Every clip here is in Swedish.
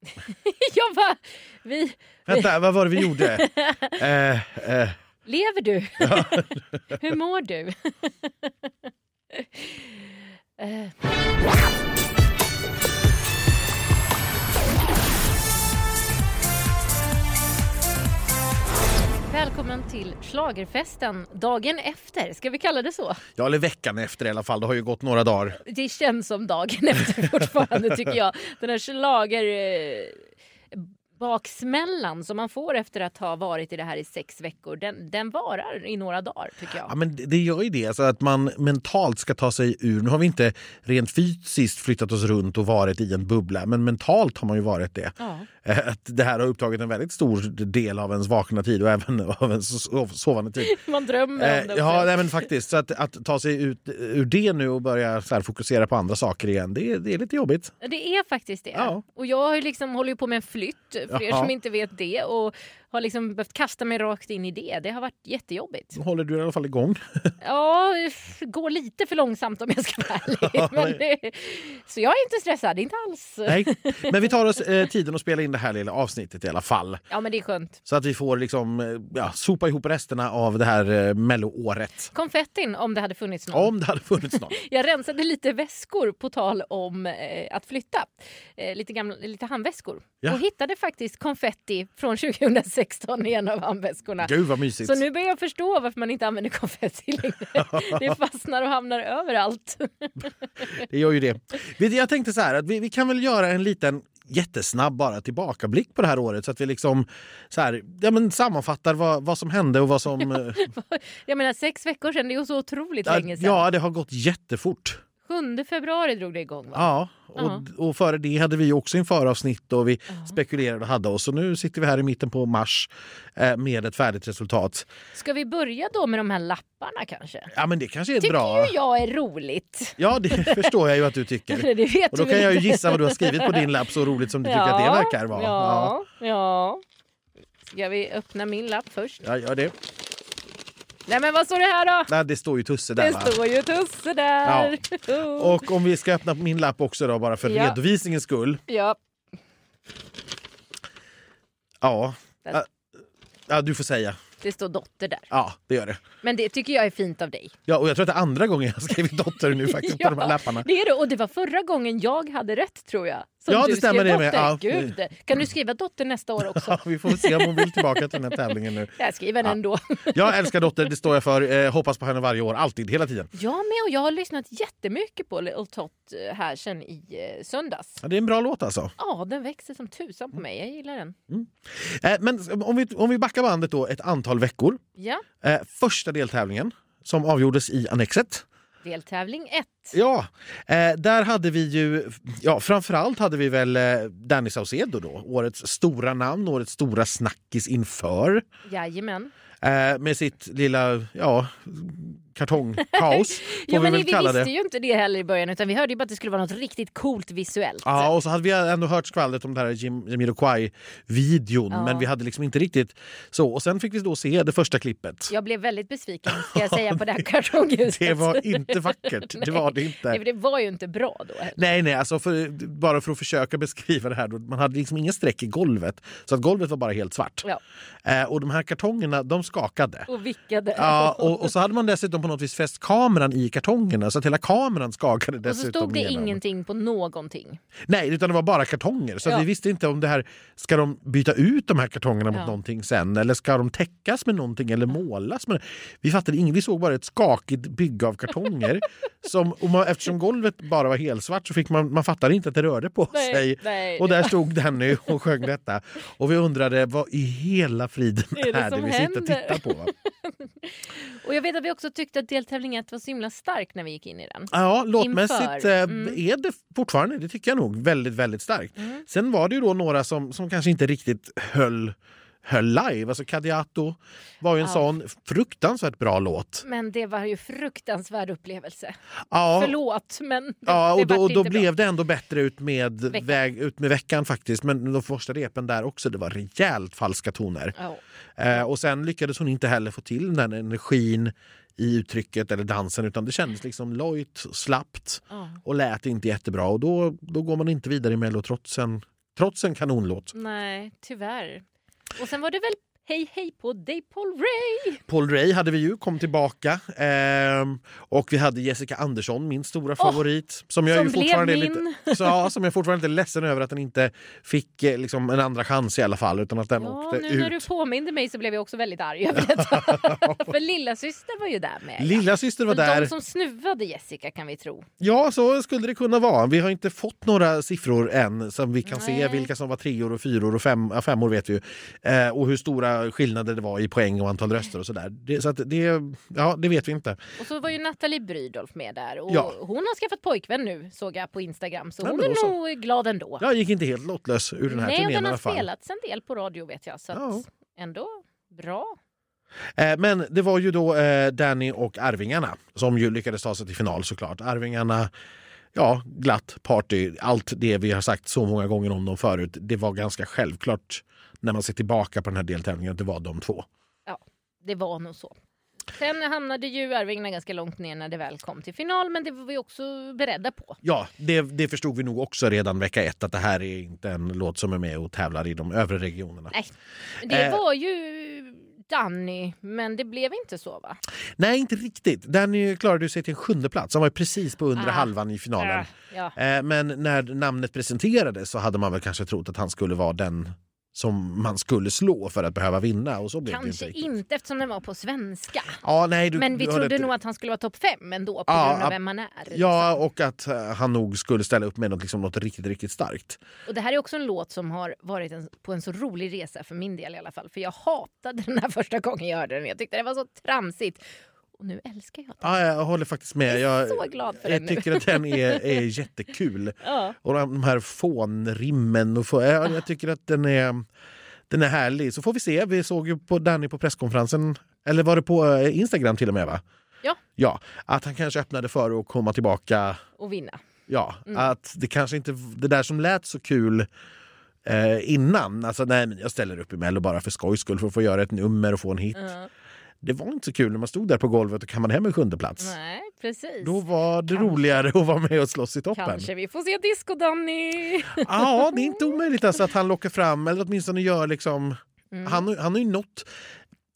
jag bara, vi... Vänta, vad var det vi gjorde? eh, eh, Lever du? Hur mår du? Eh. Välkommen till Schlagerfesten dagen efter, ska vi kalla det så? ja, eller veckan efter i alla fall. Det har ju gått några dagar. Det känns som dagen efter fortfarande tycker jag. Den här schlager... baksmällan som man får efter att ha varit i det här i sex veckor, den, den varar i några dagar tycker jag. Ja, men det- det gör ju det, alltså att man mentalt ska ta sig ur. Nu har vi inte rent fysiskt flyttat oss runt och varit i en bubbla, men mentalt har man ju varit det. Ja. Eh, Att det här har upptagit en väldigt stor del av ens vakna tid och även av ens sov- sovande tid. Man drömmer om det Eh, ja, också. nej, men faktiskt. Så att, att ta sig ut ur det nu och börja här, fokusera på andra saker igen, det, är- det är lite jobbigt. Det är faktiskt det. Ja. Och jag har liksom, håller ju på med en flytt, för er som inte vet det. Och har liksom behövt kasta mig rakt in i det. Det har varit jättejobbigt. Håller du i alla fall igång. Ja, det går lite för långsamt om jag ska vara ärlig. Det, så jag är inte stressad, inte alls. Nej. Men vi tar oss eh, tiden att spela in det här lilla avsnittet i alla fall. Ja, men det är skönt. Så att vi får liksom, eh, ja, sopa ihop resterna av det här eh, melloåret. Konfettin om det hade funnits någon. Om det hade funnits någon. Jag rensade lite väskor på tal om eh, att flytta. Eh, lite, gamla, lite handväskor. Ja. Och hittade faktiskt konfetti från 2016 i en av handväskorna. Gud vad mysigt. Så nu börjar jag förstå varför man inte använder konfetti längre. Det fastnar och hamnar överallt. Det gör ju det. Jag tänkte så här att vi, vi kan väl göra en liten jättesnabb bara tillbakablick på det här året så att vi liksom så här, ja, men sammanfattar vad, vad som hände och vad som... Jag menar sex veckor sedan, det är ju så otroligt ja, länge sedan. ja, det har gått jättefort. 7 februari drog det igång va? Ja, Ja. och, och före det hade vi också inför avsnitt och vi spekulerade och hade oss. Så nu sitter vi här i mitten på mars eh, med ett färdigt resultat. Ska vi börja då med de här lapparna kanske? Ja, men det kanske är Tycker bra. ju jag är roligt. Ja, det förstår jag ju att du tycker. Det vet Och då kan jag ju gissa vad du har skrivit på din lapp så roligt som du tycker att det verkar vara. Ja, ja. Ska vi öppna min lapp först? Ja, gör det. Nej men vad står det här då? Nej, det står ju Tusse där Det va? står ju Tusse där. Och om vi ska öppna min lapp också då bara för Ja. redovisningens skull. Ja, Ja. Ja, Ja, du får säga. det står dotter där. Ja, det gör det. Men det tycker jag är fint av dig. Ja, och jag tror att det är andra gången jag har skrivit dotter nu faktiskt på de här lapparna. det är det. Och det var förra gången jag hade rätt tror jag. Som Ja, det stämmer det med. Ja. Gud. Kan du skriva dotter nästa år också? Ja, vi får se om hon vill tillbaka till den här tävlingen nu. Jag skriver den ändå. Jag älskar Dotter, det står jag för. Eh, hoppas på henne varje år, alltid, hela tiden. Jag med och jag har lyssnat jättemycket på Little Tot eh, här sen i eh, söndags. Ja, det är en bra låt alltså. Ja, den växer som tusan på mig. Jag gillar den. Eh, men om vi, om vi backar bandet då ett antal veckor. Ja, Eh, första deltävlingen som avgjordes i Annexet. Deltävling 1. Ja, eh, där hade vi ju, ja framförallt hade vi väl eh, Danny Saucedo då, årets stora namn, årets stora snackis inför. Jajamän. Eh, med sitt lilla, ja, kartongkaos Ja, vi men vi visste det. ju inte det heller i början utan vi hörde ju bara att det skulle vara något riktigt coolt visuellt. Ja, och så hade vi ändå hört skvallret om den här Jim, Jamiroquai-videon Ja. men vi hade liksom inte riktigt så. Och sen fick vi då se det första klippet. Jag blev väldigt besviken ska jag säga på det här kartonghuset. Det var inte vackert, det var det Nej, inte. för det var ju inte bra då heller. Nej, nej, alltså för, bara för att försöka beskriva det här. Då, man hade liksom inga streck i golvet, så att golvet var bara helt svart. Ja. Eh, och de här kartongerna, de skakade. Och vickade. Ja, och, och så hade man dessutom på något vis fäst kameran i kartongerna så att hela kameran skakade och så dessutom. stod det igenom. ingenting på någonting. Nej, utan det var bara kartonger. Så Ja. vi visste inte om det här, ska de byta ut de här kartongerna mot Ja. någonting sen? Eller ska de täckas med någonting eller målas med Vi fattade inget, vi såg bara ett skakigt bygge av kartonger. som, och man, eftersom golvet bara var helsvart så fick man, man fattade inte att det rörde på Nej, sig. nej, och där stod Danny och sjöng detta. Och vi undrade vad i hela friden Är det är det vi sitter och händer? tittar på? Och jag vet att vi också tyckte att deltävling 1 var så himla stark när vi gick in i den. Ja, låtmässigt eh, Mm. är det fortfarande, det tycker jag nog, väldigt, väldigt starkt. Mm. Sen var det ju då några som, som kanske inte riktigt höll, höll live. Alltså Cadiato var ju en Ja. sån fruktansvärt bra låt. Men det var ju fruktansvärd upplevelse. Ja, Förlåt, men det, ja det och då, vart och då inte bra. blev det ändå bättre ut med, Veckan. väg, ut med veckan faktiskt. Men de första repen där också, det var rejält falska toner. Ja. Eh, och sen lyckades hon inte heller få till den energin i uttrycket eller dansen utan det kändes liksom lojt, slappt och lät inte jättebra och då, då går man inte vidare i mellotrotsen trots en kanonlåt. Nej, tyvärr. Och sen var det väl Hej hej på dig Paul Ray! Paul Ray hade vi ju, kom tillbaka. Ehm, och vi hade Jessica Andersson, min stora favorit. Som jag som ju fortfarande blev är min. lite, så, ja, som jag fortfarande är ledsen över att den inte fick eh, liksom, en andra chans i alla fall. Utan att den Ja, åkte nu ut. när du påminde mig så blev jag också väldigt arg över detta. För lilla syster var ju där med. Lilla syster var där. De som snuvade Jessica kan vi tro. Ja, så skulle det kunna vara. Vi har inte fått några siffror än som vi kan se Nej. vilka som var treor och fyror och fem, femmor vet vi ju. Eh, och hur stora skillnader det var i poäng och antal röster och sådär. Det, så att det, ja, det vet vi inte. Och så var ju Nathalie Brydolf med där. Och Ja. Hon har skaffat pojkvän nu såg jag på Instagram. Så Ja, hon är nog glad ändå. Jag gick inte helt lottlös ur den här Nej, turnén den i har alla fall. spelats en del på radio vet jag. Så att Ja. ändå bra. Eh, Men det var ju då eh, Danny och Arvingarna som ju lyckades ta sig till final såklart. Arvingarna, ja, glatt party, allt det vi har sagt så många gånger om dem förut. Det var ganska självklart när man ser tillbaka på den här deltävlingen att det var de två. Det var nog så. Sen hamnade ju Arvingarna ganska långt ner när det väl kom till final men det var vi också beredda på. Ja, det, det förstod vi nog också redan vecka ett att det här är inte en låt som är med och tävlar i de övre regionerna. Nej, det Eh. var ju Danny men det blev inte så va? Nej, inte riktigt. Danny klarade sig till en sjunde plats. Han var precis på undre Ah. halvan i finalen. Äh, ja. Eh, Men när namnet presenterades så hade man väl kanske trott att han skulle vara den som man skulle slå för att behöva vinna och så blev det Kanske inte riktigt. inte eftersom den var på svenska. Ja, nej, du, Men vi trodde nog att han skulle vara topp fem ändå på Ja, grund av vem han är. Ja, liksom. och att eh, han nog skulle ställa upp med något, liksom, något riktigt, riktigt starkt. Och det här är också en låt som har varit en, på en så rolig resa för min del i alla fall. För jag hatade den här första gången jag hörde den. Jag tyckte det var så tramsigt. Och nu älskar jag den. Ja, jag håller faktiskt med. Jag är Jag, så glad för jag den nu. tycker att den är, är jättekul. Ja. Och de här fånrimmen. Och få, ja, jag tycker att den är, den är härlig. Så får vi se. Vi såg ju på Danny på presskonferensen, eller var det på eh, Instagram till och med? va? Ja. Ja, att han kanske öppnade för att komma tillbaka. Och vinna. Ja, Mm. att det kanske inte... Det där som lät så kul eh, innan, alltså nej men jag ställer upp i Mello bara för skojs skull för att få göra ett nummer och få en hit. Ja. Det var inte så kul när man stod där på golvet och kammade hem en sjunde plats. Nej, precis. Då var det Kanske. roligare att vara med och slåss i toppen. Kanske vi får se Disco-Danny. Ja, det är inte omöjligt alltså att han lockar fram, eller åtminstone gör liksom... Mm. Han, han har ju nått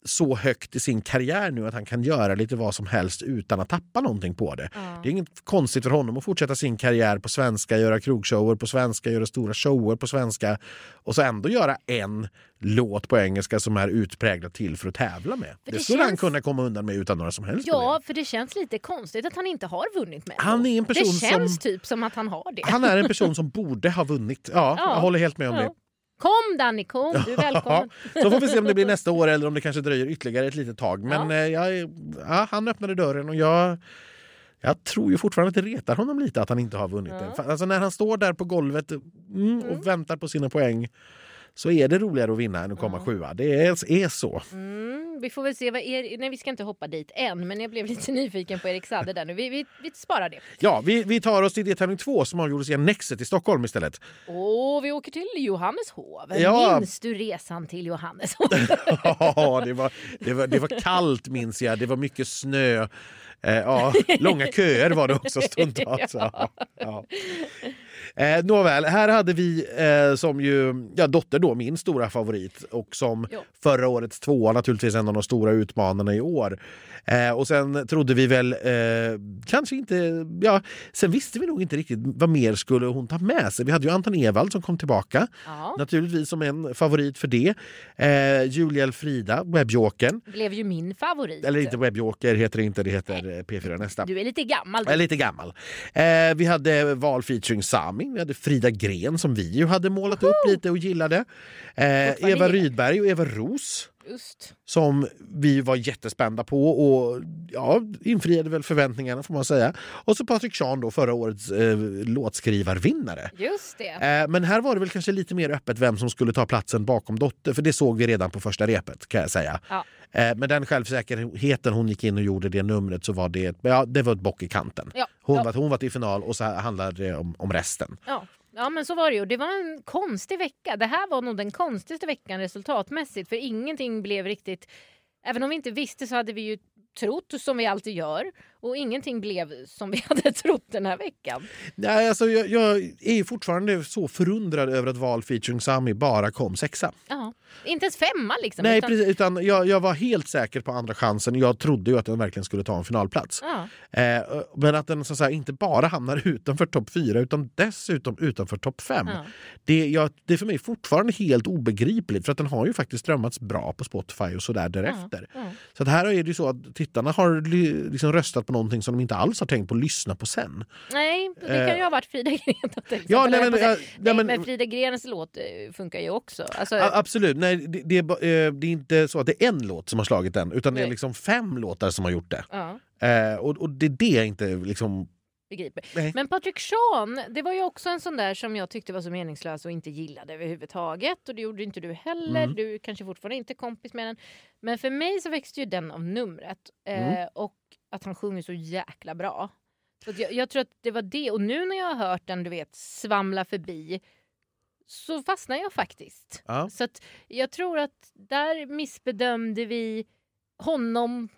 så högt i sin karriär nu att han kan göra lite vad som helst utan att tappa någonting på det. Ja. Det är inget konstigt för honom att fortsätta sin karriär på svenska, göra krogshower på svenska, göra stora shower på svenska och så ändå göra en låt på engelska som är utpräglat till för att tävla med. Det, det skulle han känns- kunna komma undan med utan några som helst Ja, problem. för det känns lite konstigt att han inte har vunnit med Han är en person Det känns som- typ som att han har det. Han är en person som borde ha vunnit. Ja, Ja. jag håller helt med om det. Kom Danny, kom! Du är välkommen. Så får vi se om det blir nästa år eller om det kanske dröjer ytterligare ett litet tag. Men Ja. eh, jag, ja, han öppnade dörren och jag, jag tror ju fortfarande att det retar honom lite att han inte har vunnit Ja. För, Alltså när han står där på golvet mm, och väntar på sina poäng så är det roligare att vinna än att komma Ja. sjua. Det är, är så. Mm, vi får väl se vad er... Nej, vi ska inte hoppa dit än, men jag blev lite nyfiken på Erik Saade där nu. Vi, vi, vi sparar det. Ja, vi, vi tar oss till deltävling två som avgjordes i Annexet i Stockholm istället. Och vi åker till Johanneshov. Ja. Minns du resan till Johanneshov? Ja, det var, det, var, det var kallt minns jag. Det var mycket snö. Eh, ja, långa köer var det också stundtals. Ja. Ja. Eh, nåväl, här hade vi eh, som ju, ja, Dotter då, min stora favorit och som Ja. förra årets tvåa naturligtvis en av de stora utmanarna i år. Eh, och sen trodde vi väl eh, kanske inte, ja, sen visste vi nog inte riktigt vad mer skulle hon ta med sig. Vi hade ju Anton Ewald som kom tillbaka, Ja, naturligtvis som en favorit för det. Eh, Julia Elfrida, webbjokern. blev ju min favorit. Eller inte webbjoker heter det inte, det heter eh, P4 Nästa. Du är lite gammal. Jag är lite gammal. Eh, vi hade val featuring Sami, vi hade Frida Gren som vi ju hade målat upp lite och gillade. Eh, Eva. Rydberg och Eva Ros Just. som vi var jättespända på och ja, infriade väl förväntningarna får man säga. Och så Patrik Sean då, förra årets eh, låtskrivarvinnare. Just det. Eh, men här var det väl kanske lite mer öppet vem som skulle ta platsen bakom Dotter, för det såg vi redan på första repet kan jag säga. Ja. Eh, med den självsäkerheten hon gick in och gjorde det numret så var det, ja, det var ett bock i kanten. Ja. Hon, ja. var, hon var till final och så handlade det om, om resten. Ja ja, men så var det ju. Det var en konstig vecka. Det här var nog den konstigaste veckan resultatmässigt för ingenting blev riktigt... Även om vi inte visste så hade vi ju trott som vi alltid gör och ingenting blev som vi hade trott den här veckan. Nej, alltså, jag, jag är fortfarande så förundrad över att Val featuring Sami bara kom sexa. Ja. Inte ens femma liksom. Nej, utan, precis, utan jag, jag var helt säker på andra chansen. Jag trodde ju att den verkligen skulle ta en finalplats. Ja. Eh, men att den så att säga, inte bara hamnar utanför topp fyra utan dessutom utanför topp fem. Ja. Det, jag, det är för mig fortfarande helt obegripligt för att den har ju faktiskt strömmats bra på Spotify och sådär därefter. Ja. Så att här är det ju så att tittarna har liksom röstat på någonting som de inte alls har tänkt på att lyssna på sen. Nej, det kan Eh. ju ha varit Frida Gren. Ja, nej, Jag men- höll på att ja, säga. nej, nej, men- men Frida Grens låt eh, funkar ju också. Alltså, absolut, nej, det, det, är, eh, det är inte så att det är en låt som har slagit den utan det är Nej. liksom fem låtar som har gjort det. ja, Eh, och, och det är det jag inte liksom... Nej. Men Patrik Sean, det var ju också en sån där som jag tyckte var så meningslös och inte gillade överhuvudtaget. Och det gjorde inte du heller. Mm. Du är kanske fortfarande inte kompis med den. Men för mig så växte ju den av numret. Eh, Mm. och att han sjunger så jäkla bra. Så jag, jag tror att det var det. Och nu när jag har hört den, du vet, svamla förbi så fastnar jag faktiskt. Ja. Så jag tror att där missbedömde vi honom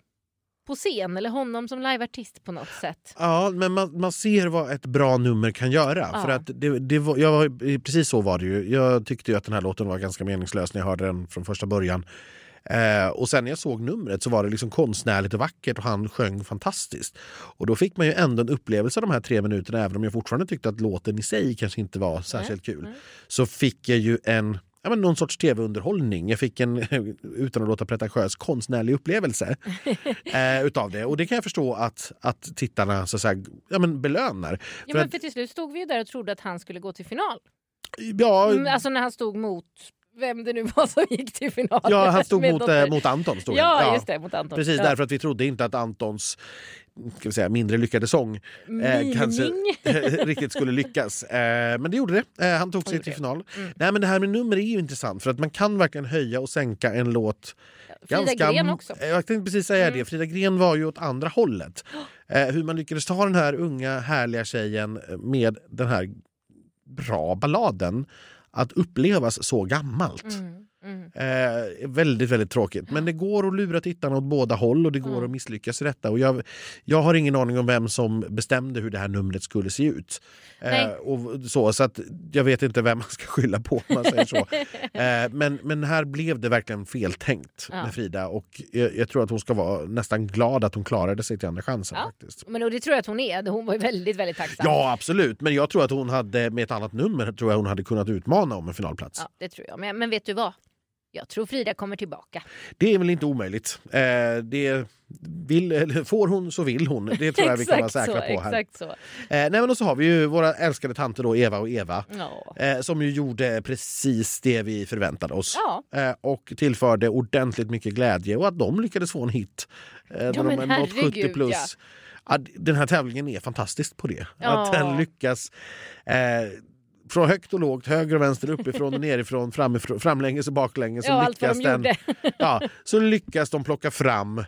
på scen eller honom som liveartist på något sätt. Ja, men man, man ser vad ett bra nummer kan göra. Ja. För att det, det var, jag var, precis så var det ju. Jag tyckte ju att den här låten var ganska meningslös när jag hörde den från första början. Eh, och sen när jag såg numret så var det liksom konstnärligt och vackert och han sjöng fantastiskt. Och då fick man ju ändå en upplevelse av de här tre minuterna även om jag fortfarande tyckte att låten i sig kanske inte var särskilt kul. nej. Så fick jag ju en ja, men någon sorts tv-underhållning. Jag fick en, utan att låta pretentiös, konstnärlig upplevelse eh, utav det. Och det kan jag förstå att, att tittarna så att säga, ja, men belönar. Ja, För men att- för till slut stod vi ju där och trodde att han skulle gå till final. Ja, Mm, Alltså när han stod mot vem det nu var som gick till final. ja, han stod mot, eh, mot Anton. Stod Ja, han. just det, mot Anton. Precis, ja. därför att vi trodde inte att Antons ska vi säga, mindre lyckade sång eh, kanske riktigt skulle lyckas. Eh, men det gjorde det. Eh, han tog sig till final. Mm. Nej, men det här med nummer är ju intressant för att man kan verkligen höja och sänka en låt Frida Gren också. Eh, Jag tänkte precis säga Mm. det. Frida Gren var ju åt andra hållet. Eh, hur man lyckades ta den här unga härliga tjejen med den här bra balladen att upplevas så gammalt. Mm, mm. Eh, väldigt, väldigt tråkigt. Men det går att lura tittarna åt båda håll och det går Mm. att misslyckas i detta. Och jag, jag har ingen aning om vem som bestämde hur det här numret skulle se ut. Eh, och så, så att jag vet inte vem man ska skylla på man säger så. eh, men, men här blev det verkligen feltänkt Ja. med Frida och jag, jag tror att hon ska vara nästan glad att hon klarade sig till andra chansen. Ja. faktiskt. Men och det tror jag att hon är. Hon var ju väldigt, väldigt tacksam. Ja, absolut. Men jag tror att hon hade med ett annat nummer tror jag hon hade kunnat utmana om en finalplats. Ja, det tror jag. Men, men vet du vad? Jag tror Frida kommer tillbaka. Det är väl inte omöjligt. Eh, det vill, eller får hon så vill hon. Det tror jag vi kan vara säkra så, på här. Exakt så. Eh, nej, men och så har vi ju våra älskade tanter då, Eva och Eva. Ja. Eh, som ju gjorde precis det vi förväntade oss. Ja. Eh, och tillförde ordentligt mycket glädje och att de lyckades få en hit. Eh, när men de nått 70 herregud, plus. ja. Ja, den här tävlingen är fantastisk på det. Ja. Att den lyckas eh, från högt och lågt, höger och vänster, uppifrån och nerifrån, framifrån, framlänges och baklänges. så Ja, vad lyckas de den, ja, så lyckas de plocka fram eh,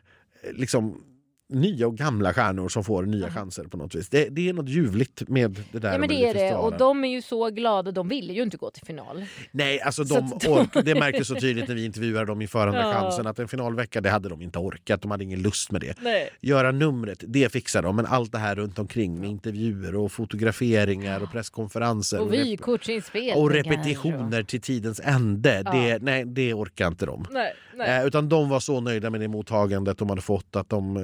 liksom, nya och gamla stjärnor som får nya chanser på något vis. Det, det är något ljuvligt med det där. Ja men det är det. Och de är ju så glada. De ville ju inte gå till final. Nej, alltså Så de de- ork, det märktes så tydligt när vi intervjuade dem inför andra Ja. chansen att en finalvecka det hade de inte orkat, de hade ingen lust med det. Nej. Göra numret, det fixar de, men allt det här runt omkring med intervjuer och fotograferingar och presskonferenser Och vykortsinspelningar. och repetitioner till tidens ände, Ja. det, nej, det orkar inte de. Nej. Eh, utan de var så nöjda med det mottagandet de hade fått att de eh,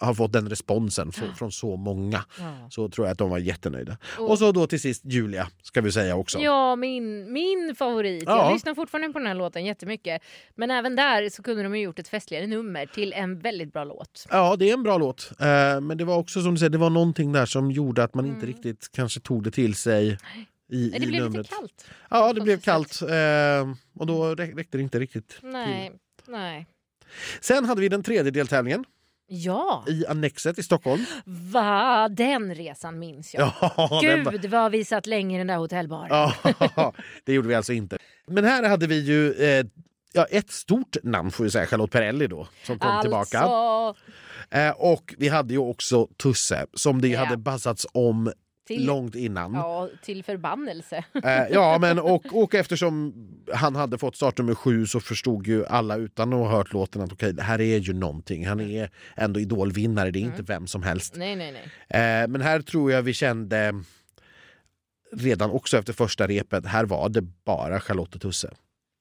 har fått den responsen från, från så många. Ja. Så tror jag att de var jättenöjda. Och- Och så då till sist Julia, ska vi säga också. Ja, min, min favorit. Ja. Jag lyssnar fortfarande på den här låten jättemycket. Men även där så kunde de ha gjort ett festligare nummer till en väldigt bra låt. Ja, det är en bra låt. Eh, men det var också som du säger, det var någonting där som gjorde att man inte Mm. riktigt kanske tog det till sig i, Nej, det i blev numret. lite kallt. Ja, det blev kallt eh, och då rä- räckte det inte riktigt. Nej, nej. Sen hade vi den tredje deltävlingen Ja, i Annexet i Stockholm. va, den resan minns jag. Ja, den var- Gud vad vi satt länge i den där hotellbaren. Ja, det gjorde vi alltså inte. Men här hade vi ju eh, ja, ett stort namn får vi säga, Charlotte Perrelli då, som kom tillbaka. Alltså, Eh, och vi hade ju också Tusse som det Ja. hade bassats om till, långt innan. ja, till förbannelse. Eh, ja, men och, och eftersom han hade fått startnummer sju så förstod ju alla utan att ha hört låten att okej, det här är ju någonting. Han är ändå idolvinnare, det är inte vem som helst. Nej, nej, nej. Eh, men här tror jag vi kände redan också efter första repet, här var det bara Charlotte och Tusse.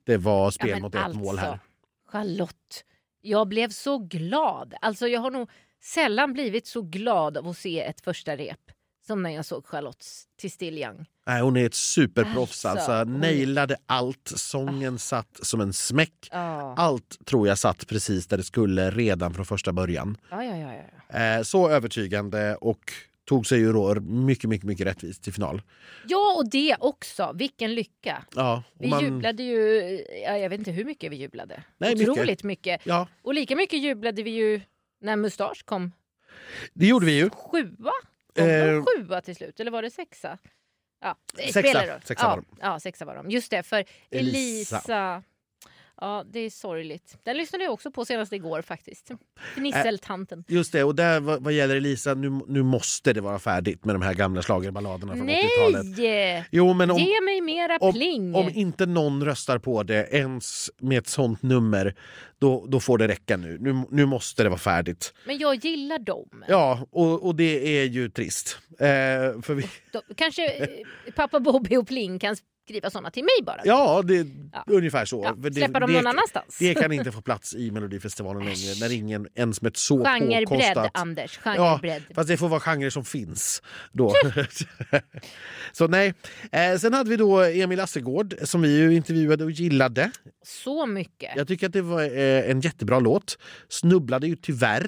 Det var spel Ja, mot ett mål här. alltså, Charlotte, jag blev så glad. Alltså jag har nog sällan blivit så glad av att se ett första rep som när jag såg Charlotte till Still Young. Nej, hon är ett superproffs. Alltså, Alltså, nailade allt. Sången satt som en smäck. Ja, Allt tror jag satt precis där det skulle redan från första början. ja, ja. ja, ja. Eh, så övertygande och tog sig ju då mycket, mycket, mycket rättvist till final. ja, och det också. Vilken lycka. Ja, Vi man- jublade ju, ja, jag vet inte hur mycket vi jublade. Nej, mycket. Otroligt mycket. Ja, Och lika mycket jublade vi ju när Mustasch kom det gjorde vi ju. sjua. Kom Eh, de sjua till slut, eller var det sexa? Ja, Sexa. spelar. Sexa ja, var de. Ja, sexa var de. Just det, för Elisa... Elisa. Ja, det är sorgligt. Den lyssnade jag också på senast igår faktiskt. Fnisseltanten. Just det, och där vad, vad gäller Elisa, nu, nu måste det vara färdigt med de här gamla schlagerballaderna från 80-talet. Nej! Jo, men om, Ge mig mera om, pling! om inte någon röstar på det ens med ett sånt nummer, då, då får det räcka nu. nu. Nu måste det vara färdigt. Men jag gillar dem. Ja, och, och det är ju trist. Eh, för vi, De, kanske eh, pappa Bobby och Pling kan skriva såna till mig bara. ja, det är Ja. ungefär så. Ja, det, släppa dem det, någon annanstans. Det kan inte få plats i Melodifestivalen längre när ingen ens med ett så Genrebredd, påkostat... Anders. Ja, Genrebredd. fast det får vara genrer som finns. Då. så nej. Eh, sen hade vi då Emil Assegård som vi ju intervjuade och gillade. Så mycket. Jag tycker att det var eh, en jättebra låt. Snubblade ju tyvärr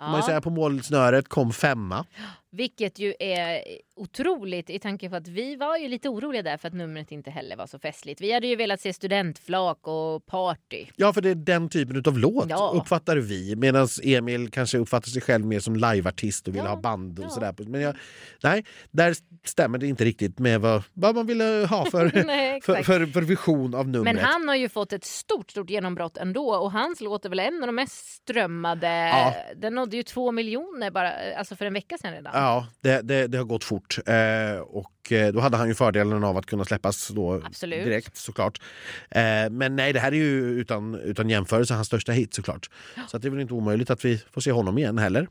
får man Ja. säga, på målsnöret, kom femma. Vilket ju är otroligt i tanke på att vi var ju lite oroliga där för att numret inte heller var så festligt. Vi hade ju velat se studentflak och party. Ja, för det är den typen av låt Ja. uppfattar vi. Medan Emil kanske uppfattar sig själv mer som liveartist och vill Ja, ha band och ja. sådär. Men jag, nej, där stämmer det inte riktigt med vad, vad man ville ha för, Nej, för, för, för vision av numret. Men han har ju fått ett stort, stort genombrott ändå och hans låt är väl en av de mest strömmade. Den nådde ju två miljoner bara, alltså för en vecka sedan redan. Ja, det, det, det har gått fort. Eh, och eh, då hade han ju fördelen av att kunna släppas då Absolut. direkt såklart. Eh, men nej, det här är ju utan, utan jämförelse hans största hit såklart. Så att det är väl inte omöjligt att vi får se honom igen heller.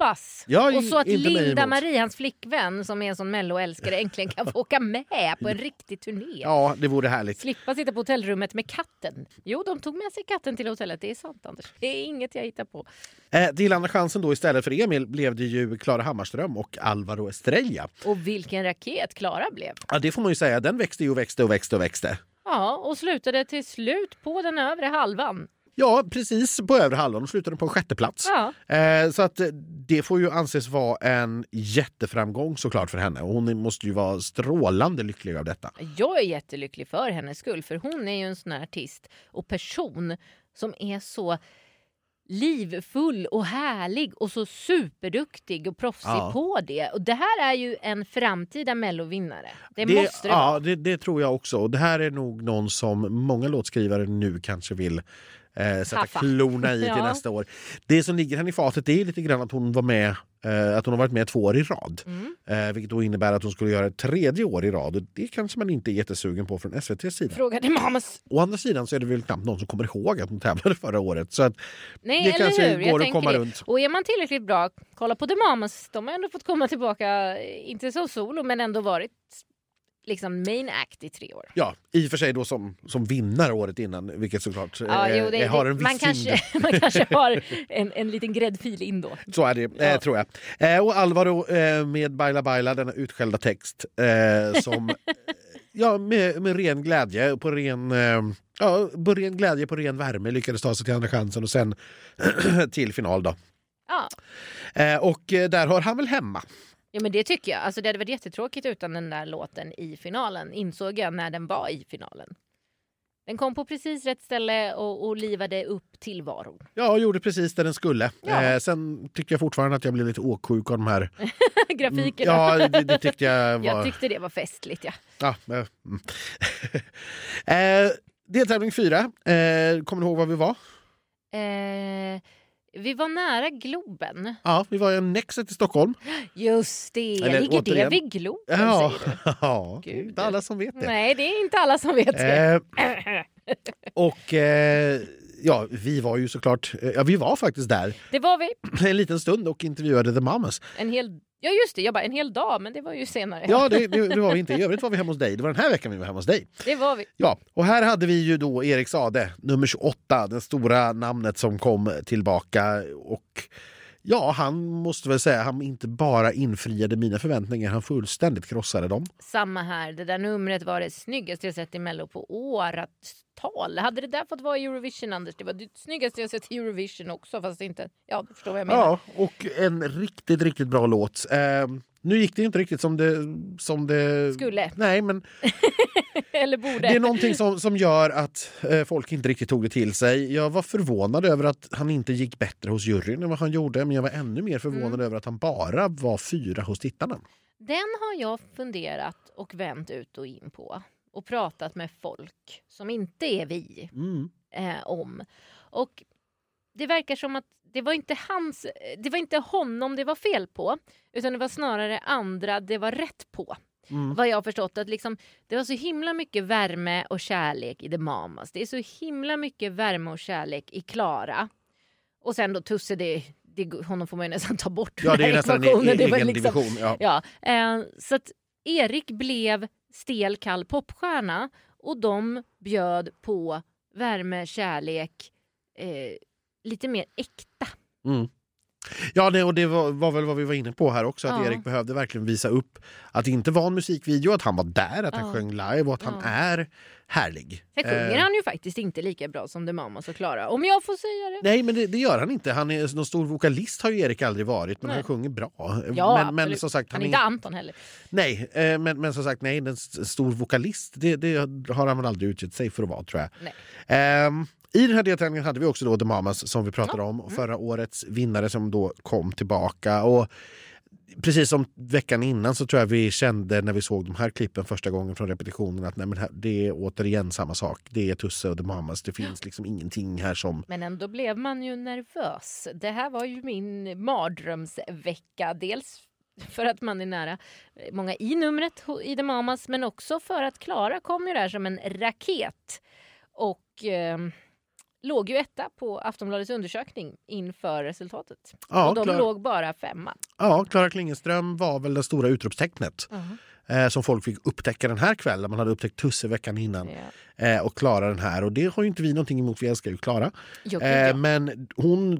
Hoppas! Ja, och så att Linda. Marie, hans flickvän som är en sån melloälskare, äntligen kan få åka med på en riktig turné. Ja, det vore härligt. Slippa sitta på hotellrummet med katten. Jo, de tog med sig katten till hotellet. Det är sant, Anders. Det är inget jag hittar på. Eh, till andra chansen då istället för Emil blev det ju Klara Hammarström och Alvaro Estrella. Och vilken raket Klara blev. Ja, det får man ju säga, den växte ju och växte och växte och växte. Ja, och slutade till slut på den övre halvan. Ja, precis på övre halvan och slutade på en sjätte plats. Ja, Eh, så att eh, det får ju anses vara en jätteframgång såklart för henne och hon måste ju vara strålande lycklig av detta. jag är jättelycklig för hennes skull, för hon är ju en sån här artist och person som är så livfull och härlig och så superduktig och proffsig Ja. på det. Och det här är ju en framtida mellovinnare. Det, Det, måste det vara. ja, det, det tror jag också. Och det här är nog någon som många låtskrivare nu kanske vill eh, sätta Haffa. klorna i till Ja. nästa år. Det som ligger henne i fatet det är lite grann att hon var med eh, att hon har varit med två år i rad. Mm. Eh, vilket då innebär att hon skulle göra ett tredje år i rad. Och det kanske man inte är jättesugen på från SVTs sida. Frågade Mamas. Å andra sidan så är det väl knappt någon som kommer ihåg att hon tävlade förra året. Så att Nej, det kanske hur? Jag går att komma det. runt. Och är man tillräckligt bra, kolla på The Mamas. De har ändå fått komma tillbaka, inte som solo, men ändå varit liksom main act i tre år. Ja, i och för sig då som, som vinnare året innan, vilket såklart Ja, eh, jo, det, har en viss man, kanske, man kanske har en, en liten gräddfil in då. Så är det, eh, Ja. tror jag. Eh, och Alvaro eh, med Baila Baila, denna utskällda text eh, som eh, ja, med, med ren glädje på ren, eh, ja, på ren glädje på ren värme lyckades ta sig till andra chansen och sen till final. Då. Ja. Eh, och eh, där hör han väl hemma. Ja, men det tycker jag. Alltså, det hade varit jättetråkigt utan den där låten i finalen, insåg jag när den var i finalen. Den kom på precis rätt ställe och, och livade upp tillvaron. Ja, gjorde precis det den skulle. Ja. Eh, sen tycker jag fortfarande att jag blir lite åksjuk av de här. Grafikerna. Ja, det, det tyckte jag var... Jag tyckte det var festligt. Ja. Ja, eh, mm. eh, deltävling fyra. Eh, kommer du ihåg var vi var? Eh, Vi var nära Globen. Ja, vi var i Nexet i Stockholm. Just det, Eller ligger det återigen- vid Globen Ja, ja det är Gud. inte alla som vet det. Nej, det är inte alla som vet det. Eh, och eh, ja, vi var ju såklart, eh, ja vi var faktiskt där Det var vi en liten stund och intervjuade The Mamas. en hel... Ja just det, jag bara en hel dag, men det var ju senare. Ja, det, det, det var vi inte. I övrigt var vi hemma hos dig. Det var den här veckan vi var hemma hos dig. Det var vi. Ja, och här hade vi ju då Erik Sade, nummer 28, det stora namnet som kom tillbaka. Och ja, han måste väl säga han inte bara infriade mina förväntningar, han fullständigt krossade dem. Samma här, det där numret var det snyggaste jag sett i Mello på åratal. Hade det där fått vara i Eurovision Anders? Det var det snyggaste jag sett i Eurovision också fast inte... Ja, du förstår vad jag menar. Ja, och en riktigt, riktigt bra låt. Eh, nu gick det inte riktigt som det... Som det Skulle. Nej, men Eller borde. det är någonting som, som gör att eh, folk inte riktigt tog det till sig. Jag var förvånad över att han inte gick bättre hos juryn än vad han gjorde. Men jag var ännu mer förvånad Mm. över att han bara var fyra hos tittarna. Den har jag funderat och vänt ut och in på. Och pratat med folk som inte är vi Mm. eh, om. Och det verkar som att det var inte hans, det var inte honom det var fel på. Utan det var snarare andra det var rätt på. Mm. Vad jag har förstått att liksom, det var så himla mycket värme och kärlek i The Mamas. Det är så himla mycket värme och kärlek i Klara. Och sen då Tusse, det, det, honom får man ju nästan ta bort Ja, det är nästan en. Det egen liksom- division. Ja. Ja, eh, så att Erik blev stel, kall popstjärna och de bjöd på värme, kärlek, eh, lite mer äkta. Mm. Ja, det, och det var, var väl vad vi var inne på här också, att Ja. Erik behövde verkligen visa upp att det inte var en musikvideo, att han var där, att han Ja. sjöng live och att han Ja. är härlig. Sen sjunger Eh, han ju faktiskt inte lika bra som The Mamas och Klara, om jag får säga det. Nej, men det, det gör han inte. Han är någon stor vokalist har ju Erik aldrig varit, men Nej. han sjunger bra. Ja, men, men som sagt, Han han är inte Anton heller. Nej, eh, men, men som sagt, nej, en stor vokalist, det, det har han väl aldrig utgett sig för att vara tror jag. Nej. Ehm, I den här deltävlingen hade vi också då The Mamas som vi pratade om, Mm. och förra årets vinnare som då kom tillbaka. Och precis som veckan innan så tror jag vi kände när vi såg de här klippen första gången från repetitionen att nej, men här, det är återigen samma sak. Det är Tusse och The Mamas. Det finns liksom ingenting här som... Men ändå blev man ju nervös. Det här var ju min mardrömsvecka. Dels för att man är nära många i numret i The Mamas men också för att Klara kom ju där som en raket. Och eh, låg ju etta på Aftonbladets undersökning inför resultatet. Ja, och de Klara- låg bara femma. Ja, Klara Klingenström var väl det stora utropstecknet eh, som folk fick upptäcka den här kvällen. Man hade upptäckt Tusse veckan innan Ja. eh, och Klara den här. Och det har ju inte vi någonting emot, vi älskar ju Klara. Eh, men hon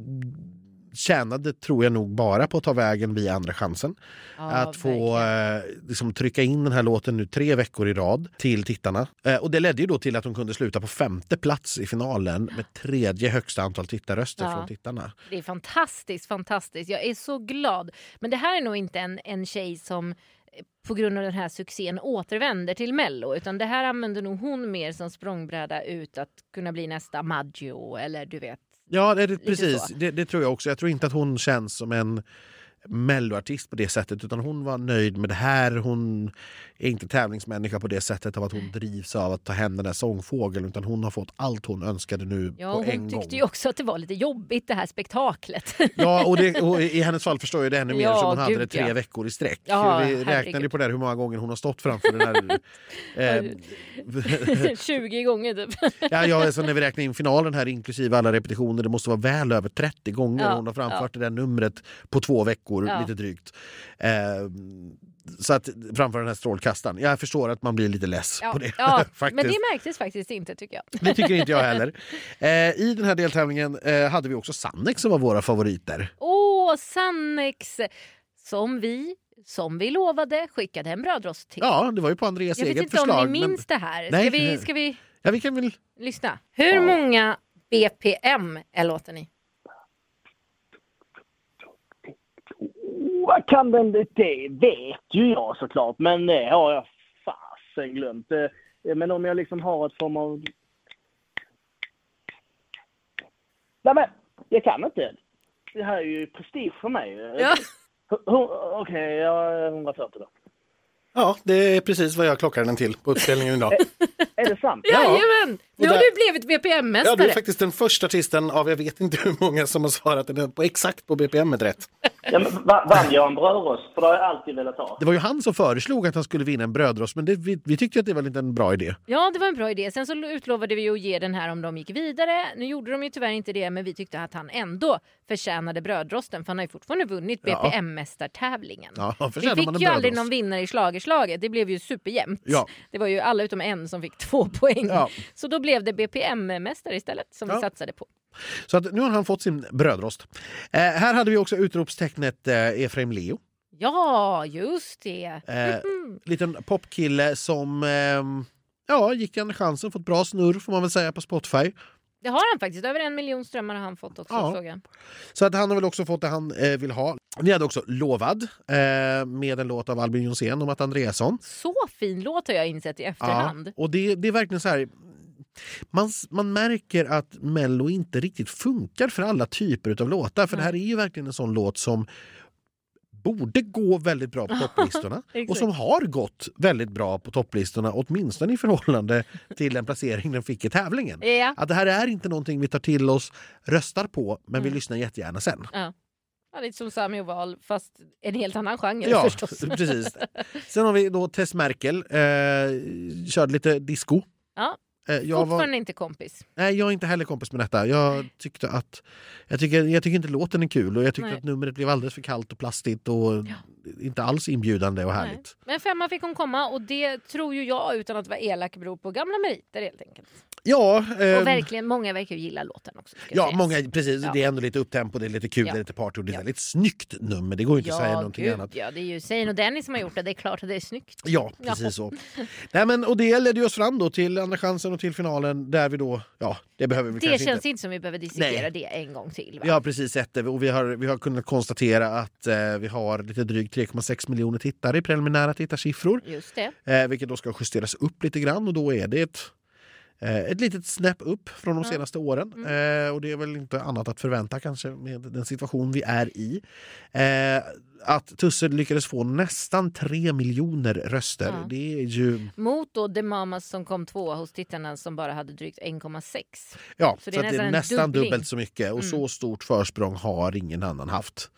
tjänade, tror jag nog, bara på att ta vägen via Andra chansen. Ja, att få eh, liksom, trycka in den här låten nu tre veckor i rad till tittarna. Eh, och det ledde ju då till att hon kunde sluta på femte plats i finalen med tredje högsta antal tittarröster Ja. från tittarna. Det är fantastiskt, fantastiskt. Jag är så glad. Men det här är nog inte en, en tjej som eh, på grund av den här succén återvänder till Mello. Utan det här använder nog hon mer som språngbräda ut att kunna bli nästa Maggio eller du vet. Ja, det, precis. Det, det tror jag också. Jag tror inte att hon känns som en melloartist på det sättet utan hon var nöjd med det här. Hon är inte tävlingsmänniska på det sättet av att hon drivs av att ta hem den där sångfågeln utan hon har fått allt hon önskade nu Ja, på en hon gång. tyckte ju också att det var lite jobbigt det här spektaklet. Ja, och, det, och i hennes fall förstår jag det ännu mer Ja, som hon hade det tre ja. veckor i sträck. Ja, Vi räknade herregud. ju på det här hur många gånger hon har stått framför den här... eh, 20 gånger typ. ja, ja, alltså när vi räknar in finalen här inklusive alla repetitioner, det måste vara väl över 30 gånger hon har framfört det där numret på två veckor, Ja. lite drygt. Eh, så att framför den här strålkastaren. Jag förstår att man blir lite less Ja, på det. ja, men det märktes faktiskt inte tycker jag. Det tycker inte jag heller. Eh, I den här deltävlingen eh, hade vi också Sannex som var våra favoriter. Åh, Sannex! Som vi, som vi lovade, skickade en brödrost till. Ja, det var ju på Andreas jag vet eget inte förslag. om ni men- minns det här. Ska, Nej, vi, ska vi Ja, vi kan väl... lyssna? Hur Ja. många BPM är låten i? Oh, Vad kan den? Det vet ju jag såklart, men det har jag fasen glömt. Eh, Men om jag liksom har ett form av... Nej men, jag kan inte. Det här är ju prestige för mig. Ja. Okej, jag är 140 då. Ja, det är precis vad jag klockar den till på uppställningen idag. Är det sant? Ja. Jajamän! Nu har du blivit Ja, du är BPM-mästare. faktiskt den första artisten av jag vet inte hur många som har svarat på exakt på BPM rätt. Ja, men va- vann jag en brödrost? För det har jag alltid velat ha. Det var ju han som föreslog att han skulle vinna en brödrost, men det, vi, vi tyckte att det var inte en bra idé. Ja, det var en bra idé. Sen så utlovade vi att ge den här om de gick vidare. Nu gjorde de ju tyvärr inte det, men vi tyckte att han ändå förtjänade brödrosten för han har ju fortfarande vunnit. BPM-mästartävlingen. Ja, vi fick en ju aldrig någon vinnare i schlagerslaget. Det blev ju superjämnt. Ja. Det var ju alla utom en som fick två poäng. Ja. Så då blev det BPM-mästare istället som Ja. vi satsade på. Så att nu har han fått sin brödrost. Eh, här hade vi också utropstecknet eh, Efraim Leo. Ja, just det. Eh, Mm. liten popkille som eh, ja, gick en chansen, fått bra snurr får man väl säga på Spotify. Det har han faktiskt. Över en miljon strömmar har han fått också. Ja. Såg jag. Så att han har väl också fått det han eh, vill ha. Vi hade också Lovad eh, med en låt av Albin Jonsén om att Andreasson. Så fin låt har jag insett i efterhand. och det, det är verkligen så här. Man, man märker att Mello inte riktigt funkar för alla typer av låtar. För det här är ju verkligen en sån låt som borde gå väldigt bra på topplistorna och som har gått väldigt bra på topplistorna åtminstone i förhållande till den placering den fick i tävlingen. Ja. Att det här är inte någonting vi tar till oss, röstar på, men vi Mm. lyssnar jättegärna sen. Ja. Ja, lite som Sami och Val, fast en helt annan genre Ja, förstås. precis. Sen har vi då Tess Merkel, eh, körde lite disco. Ja, Eh, jag, var, Fortfarande inte kompis. nej, jag är inte heller kompis med detta. Jag tyckte att jag tycker, jag tycker inte låten är kul och jag tyckte Nej. att numret blev alldeles för kallt och plastigt och inte alls inbjudande och Nej. härligt. Men femma fick hon komma och det tror ju jag utan att vara elak beror på gamla meriter helt enkelt. Ja, Och ehm, verkligen, många verkar ju gilla låten också. ja många, precis. Ja. Det är ändå lite upptempo, det är lite kul, Ja. det är lite party och det är ett Ja. väldigt snyggt nummer. Det går ju inte att säga någonting gud, annat. Ja, det är ju Zayn och Dennis som har gjort det. Det är klart att det är snyggt. Ja, Ja. precis så. Nej, men, och det ledde oss fram då till andra chansen och till finalen där vi då, ja, det behöver vi Det kanske känns inte. inte som vi behöver dissekera det en gång till. Va? Vi har precis sett det och vi har, vi har kunnat konstatera att eh, vi har lite drygt 3,6 miljoner tittare i preliminära tittarsiffror. Just det. Eh, vilket då ska justeras upp lite grann och då är det ett, eh, ett litet snäpp upp från de senaste åren. Mm. Eh, och det är väl inte annat att förvänta kanske med den situation vi är i. Att Tusse lyckades få nästan 3 miljoner röster, Ja. det är ju... Mot då The Mamas som kom tvåa hos tittarna som bara hade drygt 1,6. Ja, Så så det är att det är nästan nästan dubbelt så mycket och Mm. så stort försprång har ingen annan haft.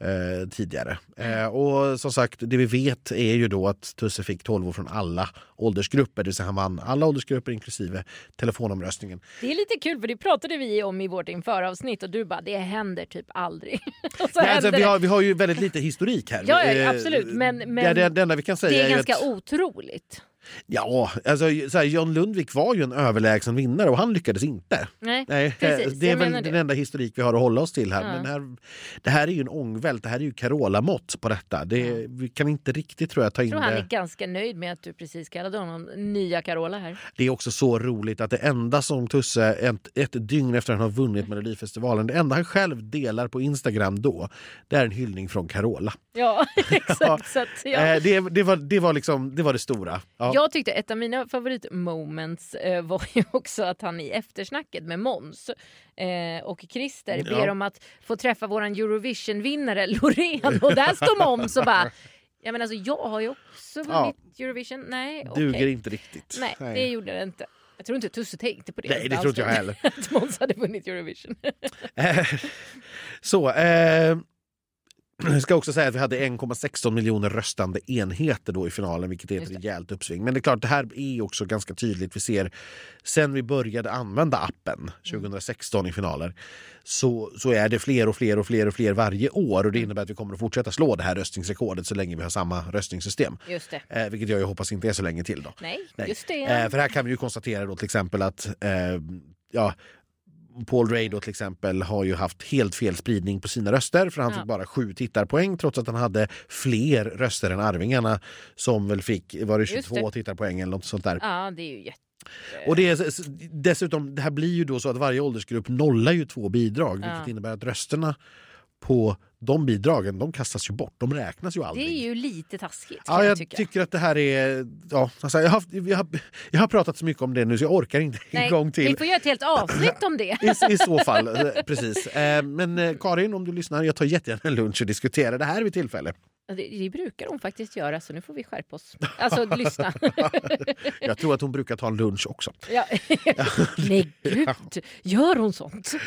Eh, tidigare. Eh, och som sagt, det vi vet är ju då att Tusse fick 12 år från alla åldersgrupper, det vill säga han vann alla åldersgrupper inklusive telefonomröstningen. Det är lite kul för det pratade vi om i vårt införavsnitt och du bara det händer typ aldrig. så Nej, alltså, vi, har, vi har ju väldigt lite historik här. Ja, ja, Eh, absolut, men- men det, det, det enda vi kan säga det är ju ganska att, otroligt. Ja, alltså, så här, John Lundvik var ju en överlägsen vinnare och han lyckades inte. Nej, Nej, Precis, eh, det är väl den det. enda historik vi har att hålla oss till här. Ja. Men det, här det här är ju en ångvält, det här är ju Carola-mått på detta. Det, Vi kan inte riktigt tror jag, ta in jag tror han det. är ganska nöjd med att du precis kallade honom nya Carola här. Det är också så roligt att det enda som Tusse, ett, ett dygn efter han har vunnit Melodifestivalen, det enda han själv delar på Instagram då, det är en hyllning från Carola. Ja, exakt. Så att, ja. Eh, det, det, var, det, var liksom, det var det stora. Ja. Jag tyckte ett av mina favoritmoments eh, var ju också att han i eftersnacket med Måns eh, och Christer ber Ja. om att få träffa våran Eurovision-vinnare Loreen och där står Måns och bara Ja men alltså jag har ju också vunnit Eurovision. Nej, Duger okej. inte riktigt. Nej, det gjorde det inte. Jag tror inte Tusse tänkte på det. Nej, det tror inte jag heller. att Måns hade vunnit Eurovision. Eh, Så, eh, jag ska också säga att vi hade 1,16 miljoner röstande enheter då i finalen, vilket är ett rejält uppsving. Men det är klart, det här är också ganska tydligt. Vi ser sen vi började använda appen 2016 i finaler så, så är det fler och fler och fler och fler varje år och det innebär att vi kommer att fortsätta slå det här röstningsrekordet så länge vi har samma röstningssystem. Just det. Eh, vilket jag hoppas inte är så länge till då. Nej, Nej. just det. Eh, för här kan vi ju konstatera då till exempel att eh, ja, Paul Ray då till exempel har ju haft helt fel spridning på sina röster för han Ja. fick bara sju tittarpoäng trots att han hade fler röster än Arvingarna som väl fick var det Just 22 det. tittarpoäng eller något sånt där. Ja, det är ju jätte... Och det är, dessutom, det här blir ju då så att varje åldersgrupp nollar ju två bidrag vilket Ja. innebär att rösterna på de bidragen de kastas ju bort, de räknas ju Det aldrig. är ju lite taskigt Ja, jag jag tycker att det här är... Ja, alltså, jag, har, jag, har, jag har pratat så mycket om det nu så jag orkar inte en Nej, gång till. Vi får göra ett helt avsnitt om det. I, I så fall, eh, precis. Eh, Men eh, Karin, om du lyssnar, jag tar jättegärna en lunch och diskuterar det här vid tillfälle. Ja, Det, det brukar hon faktiskt göra, så nu får vi skärpa oss. Alltså, lyssna. Jag tror att hon brukar ta en lunch också. Ja. Nej, gud. Gör hon sånt?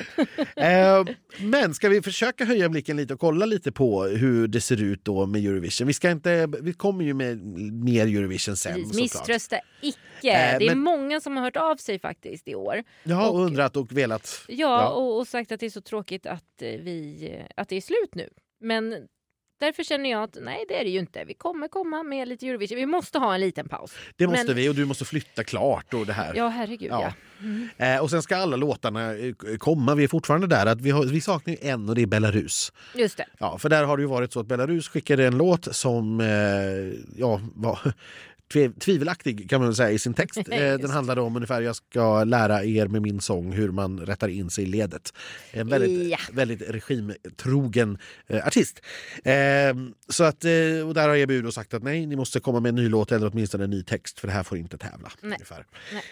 Eh, men ska vi försöka höja blicken lite och kolla lite på hur det ser ut då med Eurovision? Vi, ska inte, vi kommer ju med mer Eurovision sen. Misströsta icke. Eh, det är men- många som har hört av sig faktiskt i år. Har och- undrat och velat. Ja, Ja. Och, och sagt att det är så tråkigt att, eh, vi, att det är slut nu. Men därför känner jag att nej, det är det ju inte. Vi kommer komma med lite Eurovision. Vi måste ha en liten paus. Det måste Men- vi och du måste flytta klart och det här. Ja, herregud Ja. ja. Eh, och sen ska alla låtarna eh, komma. Vi är fortfarande där att vi, har, vi saknar ju en och det är Belarus. Just det. Ja, för där har det ju varit så att Belarus skickade en låt som eh, ja, var tve- tvivelaktig kan man väl säga i sin text. Eh, den handlade om ungefär jag ska lära er med min sång hur man rättar in sig i ledet. En väldigt, Ja. väldigt regimtrogen eh, artist. Eh, så att, eh, och där har EBU sagt att nej, ni måste komma med en ny låt eller åtminstone en ny text för det här får inte tävla. Nej. Ungefär.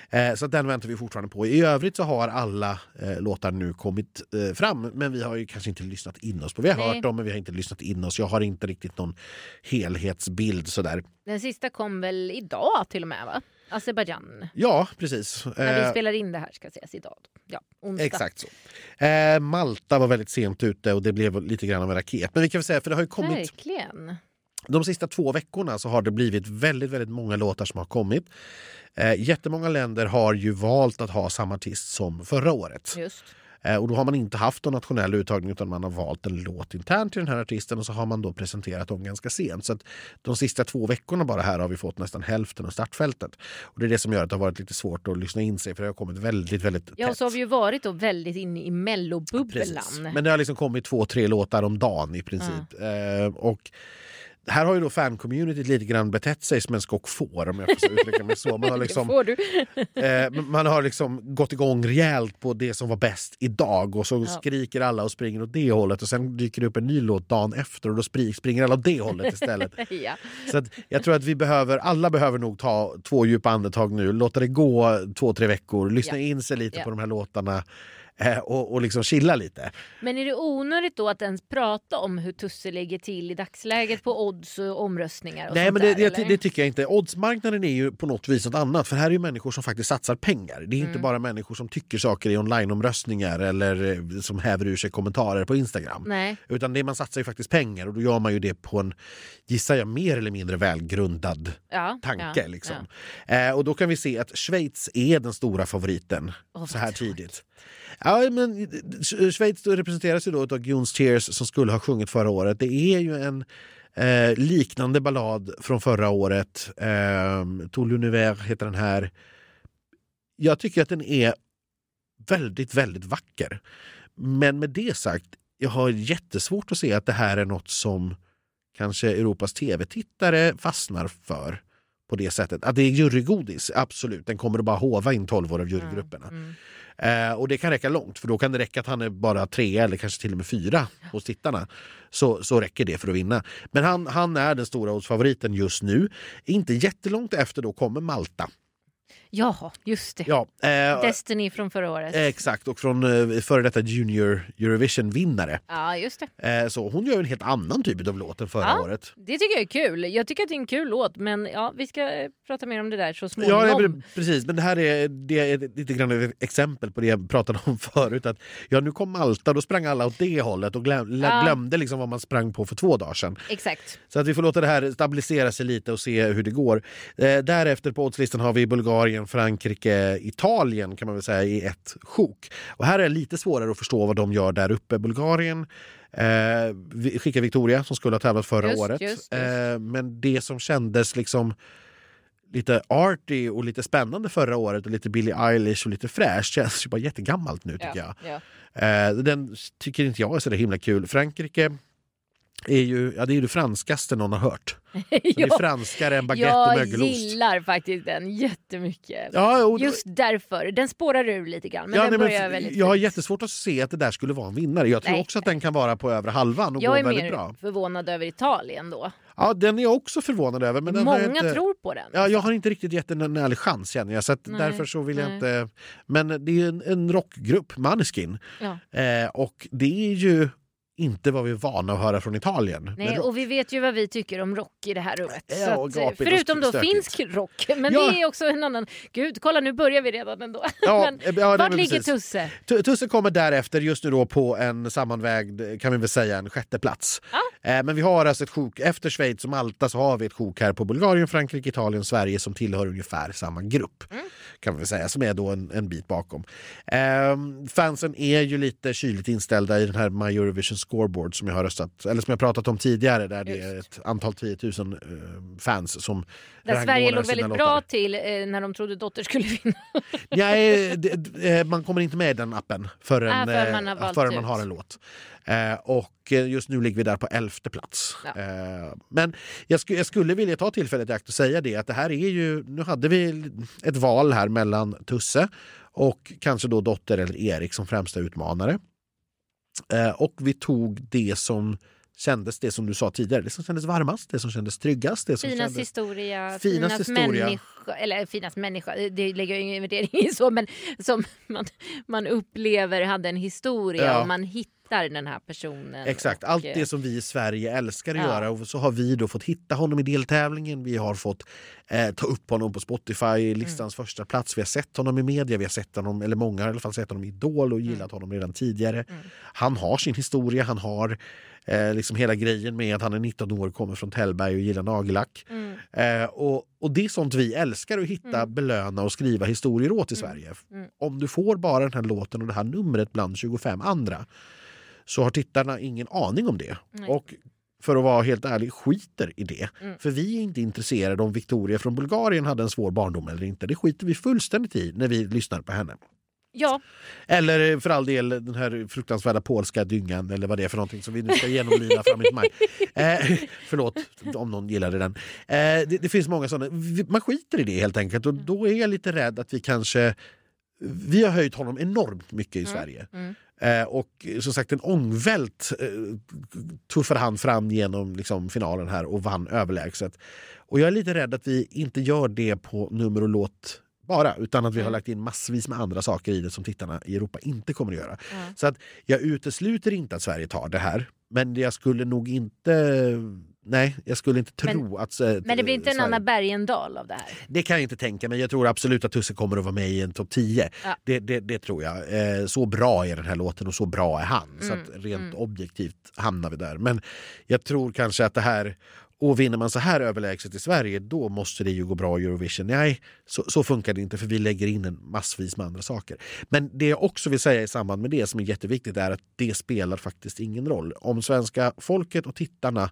Eh, så den väntar vi fortfarande på. I övrigt så har alla låtar nu kommit fram men vi har ju kanske inte lyssnat in oss på. Vi har Nej. hört dem men vi har inte lyssnat in oss. Jag har inte riktigt någon helhetsbild sådär. Den sista kom väl idag till och med, va? Azerbajdzjan. Ja, precis. När vi Eh, spelar in det här ska ses idag. Ja, onsdag. Exakt så. Eh, Malta var väldigt sent ute och det blev lite grann av en raket. Men vi kan väl säga, för det har ju kommit Verkligen. de sista två veckorna så har det blivit väldigt, väldigt många låtar som har kommit. Eh, jättemånga länder har ju valt att ha samma artist som förra året. Just. Eh, och då har man inte haft någon nationell uttagning utan man har valt en låt internt till den här artisten och så har man då presenterat dem ganska sent. Så att de sista två veckorna bara här har vi fått nästan hälften av startfältet. Och det är det som gör att det har varit lite svårt att lyssna in sig för det har kommit väldigt, väldigt Ja, och tätt. så har vi ju varit då väldigt inne i mellobubblan. Men det har liksom kommit två, tre låtar om dagen i princip. Eh, och här har ju då fan-communityt lite grann betett sig som en skock får om jag får uttrycka mig så. Man har, liksom, eh, man har liksom gått igång rejält på det som var bäst idag och så Ja. skriker alla och springer åt det hållet och sen dyker det upp en ny låt dagen efter och då spri- springer alla åt det hållet istället. ja. Så jag tror att vi behöver, alla behöver nog ta två djupa andetag nu, låta det gå två, tre veckor, lyssna Ja. in sig lite på de här låtarna och, och liksom chilla lite. Men är det onödigt då att ens prata om hur Tusse ligger till i dagsläget på odds och omröstningar? Och Nej, men det, där, det, det tycker jag inte. Oddsmarknaden är ju på något vis något annat. För här är ju människor som faktiskt satsar pengar. Det är Mm. inte bara människor som tycker saker i onlineomröstningar eller eh, som häver ur sig kommentarer på Instagram. Nej. Utan det man satsar ju faktiskt pengar och då gör man ju det på en, gissar jag, mer eller mindre välgrundad Ja, tanke. ja, liksom. ja. Eh, och då kan vi se att Schweiz är den stora favoriten Åh, så här tidigt. Ja, men eh, eh, Schweiz representeras ju då av Guns Tears som skulle ha sjungit förra året. Det är ju en eh, liknande ballad från förra året. Eh, Tout l'univers heter den här. Jag tycker att den är väldigt, väldigt vacker. Men med det sagt, jag har jättesvårt att se att det här är något som kanske Europas tv-tittare fastnar för på det sättet. Att det är jurygodis, absolut. Den kommer att bara hova in 12 år av jurygrupperna. Mm. Eh, och det kan räcka långt, för då kan det räcka att han är bara tre eller kanske till och med fyra hos tittarna. Så, så räcker det för att vinna. Men han, han är den stora oddsfavoriten just nu. Inte jättelångt efter då kommer Malta. Jaha, just det. Ja, eh, Destiny från förra året. exakt, och från eh, före detta Junior Eurovision-vinnare. Ja, just det. Eh, så hon gör en helt annan typ av låt än förra Ja. året. Det tycker jag är kul. Jag tycker att det är en kul låt, men ja, vi ska eh, prata mer om det där så småningom. Ja, men precis. Men det här är, det är lite grann ett exempel på det jag pratade om förut. Att, ja, nu kom Malta, då sprang alla åt det hållet och glöm, Ja. glömde liksom vad man sprang på för två dagar sedan. Exakt. Så att vi får låta det här stabilisera sig lite och se hur det går. Eh, därefter på oddslistan har vi Bulgarien, Frankrike, Italien kan man väl säga i ett sjok. Och här är det lite svårare att förstå vad de gör där uppe. Bulgarien eh, skickar Victoria som skulle ha tävlat förra Just, året. just, just. Eh, men det som kändes liksom lite arty och lite spännande förra året och lite Billie Eilish och lite fräscht känns ju bara jättegammalt nu tycker jag. Ja. Eh, den tycker inte jag är så himla kul. Frankrike är ju, ja, det är ju det franskaste någon har hört. Det är franskare än baguette och Jag mögelost. gillar faktiskt den jättemycket. Ja, och, Just därför. Den spårar ur lite grann, men ja, den nej, men, väldigt jag har jättesvårt att se att det där skulle vara en vinnare. Jag tror Nej, också att den kan vara på över halvan och Jag gå är väldigt mer bra. förvånad över Italien då. Ja, den är jag också förvånad över. Men Många jag inte... tror på den. Ja, jag har inte riktigt gett den en ärlig chans känner jag. Så därför så vill jag inte... Men det är en, en rockgrupp, Maneskin. Ja. Eh, och det är ju inte vad vi är vana att höra från Italien. Nej, och vi vet ju vad vi tycker om rock i det här rummet. Ja, att, förutom då finsk rock. Men Ja. det är också en annan... Gud, kolla nu börjar vi redan ändå. Ja, men, ja, nej, vart ligger precis. Tusse? Tu- Tusse kommer därefter just nu då på en sammanvägd, kan vi väl säga, en sjätte plats. Eh, Men vi har alltså ett sjok, efter Schweiz och Malta så har vi ett sjok här på Bulgarien, Frankrike, Italien, Sverige som tillhör ungefär samma grupp. Kan vi säga, som är då en, en bit bakom. Eh, fansen är ju lite kyligt inställda i den här My Eurovision Scoreboard som jag har röstat, eller som jag pratat om tidigare där det är ett antal 10 000 eh, fans som Där Sverige låg väldigt låtar. bra till eh, när de trodde Dotter skulle vinna. Nej, det, det, eh, man kommer inte med i den appen förrän, förrän eh, man har valt förrän man har en låt. Eh, och eh, just nu ligger vi där på elfte plats. Ja. Eh, men jag, sku, jag skulle vilja ta tillfället i akt och säga det att det här är ju, nu hade vi ett val här mellan Tusse och kanske då Dotter eller Erik som främsta utmanare. Eh, och vi tog det som kändes, det som du sa tidigare, det som kändes varmast, det som kändes tryggast. Det som Finast kändes... historia, Finast finast, historia. människa, eller finast människa, det lägger jag ingen värdering i så, men som man, man upplever hade en historia Ja. och man hittar den här personen. Exakt, allt eh, det som vi i Sverige älskar att Ja. göra. Och så har vi då fått hitta honom i deltävlingen. Vi har fått eh, ta upp honom på Spotify, listans Mm. första plats. Vi har sett honom i media, vi har sett honom, eller många har i alla fall sett honom i Idol och gillat honom redan tidigare. Mm. Han har sin historia, han har eh, liksom hela grejen med att han är 19 år, kommer från Tällberg och gillar nagellack. Mm. Eh, och, och det är sånt vi älskar att hitta, belöna och skriva historier åt i Sverige. Mm. Om du får bara den här låten och det här numret bland 25 andra så har tittarna ingen aning om det. Nej. Och för att vara helt ärlig, skiter i det. Mm. För vi är inte intresserade om Victoria från Bulgarien hade en svår barndom eller inte. Det skiter vi fullständigt i när vi lyssnar på henne. Ja, Eller för all del den här fruktansvärda polska dyngan eller vad det är för någonting som vi nu ska genomlida fram i maj. Eh, förlåt om någon gillade den. Eh, det, det finns många sådana. Man skiter i det helt enkelt och då är jag lite rädd att vi kanske vi har höjt honom enormt mycket i Sverige. Mm. Eh, och som sagt en ångvält eh, tuffade han fram genom liksom, finalen här och vann överlägset. Och jag är lite rädd att vi inte gör det på nummer och låt bara, utan att vi har Mm. lagt in massvis med andra saker i det som tittarna i Europa inte kommer att göra. Ja. Så att jag utesluter inte att Sverige tar det här, men jag skulle nog inte Nej, jag skulle inte tro att... eh, men det blir inte en Anna Bergendahl av det här. det kan jag inte tänka mig. Jag tror absolut att Tusse kommer att vara med i en topp 10. Ja. Det, det, det tror jag. Eh, så bra är den här låten och så bra är han. Så Mm, att rent mm. objektivt hamnar vi där. Men jag tror kanske att det här... Och vinner man så här överlägset i Sverige, då måste det ju gå bra i Eurovision. Nej, så, så funkar det inte för vi lägger in en massvis med andra saker. Men det jag också vill säga i samband med det som är jätteviktigt är att det spelar faktiskt ingen roll. Om svenska folket och tittarna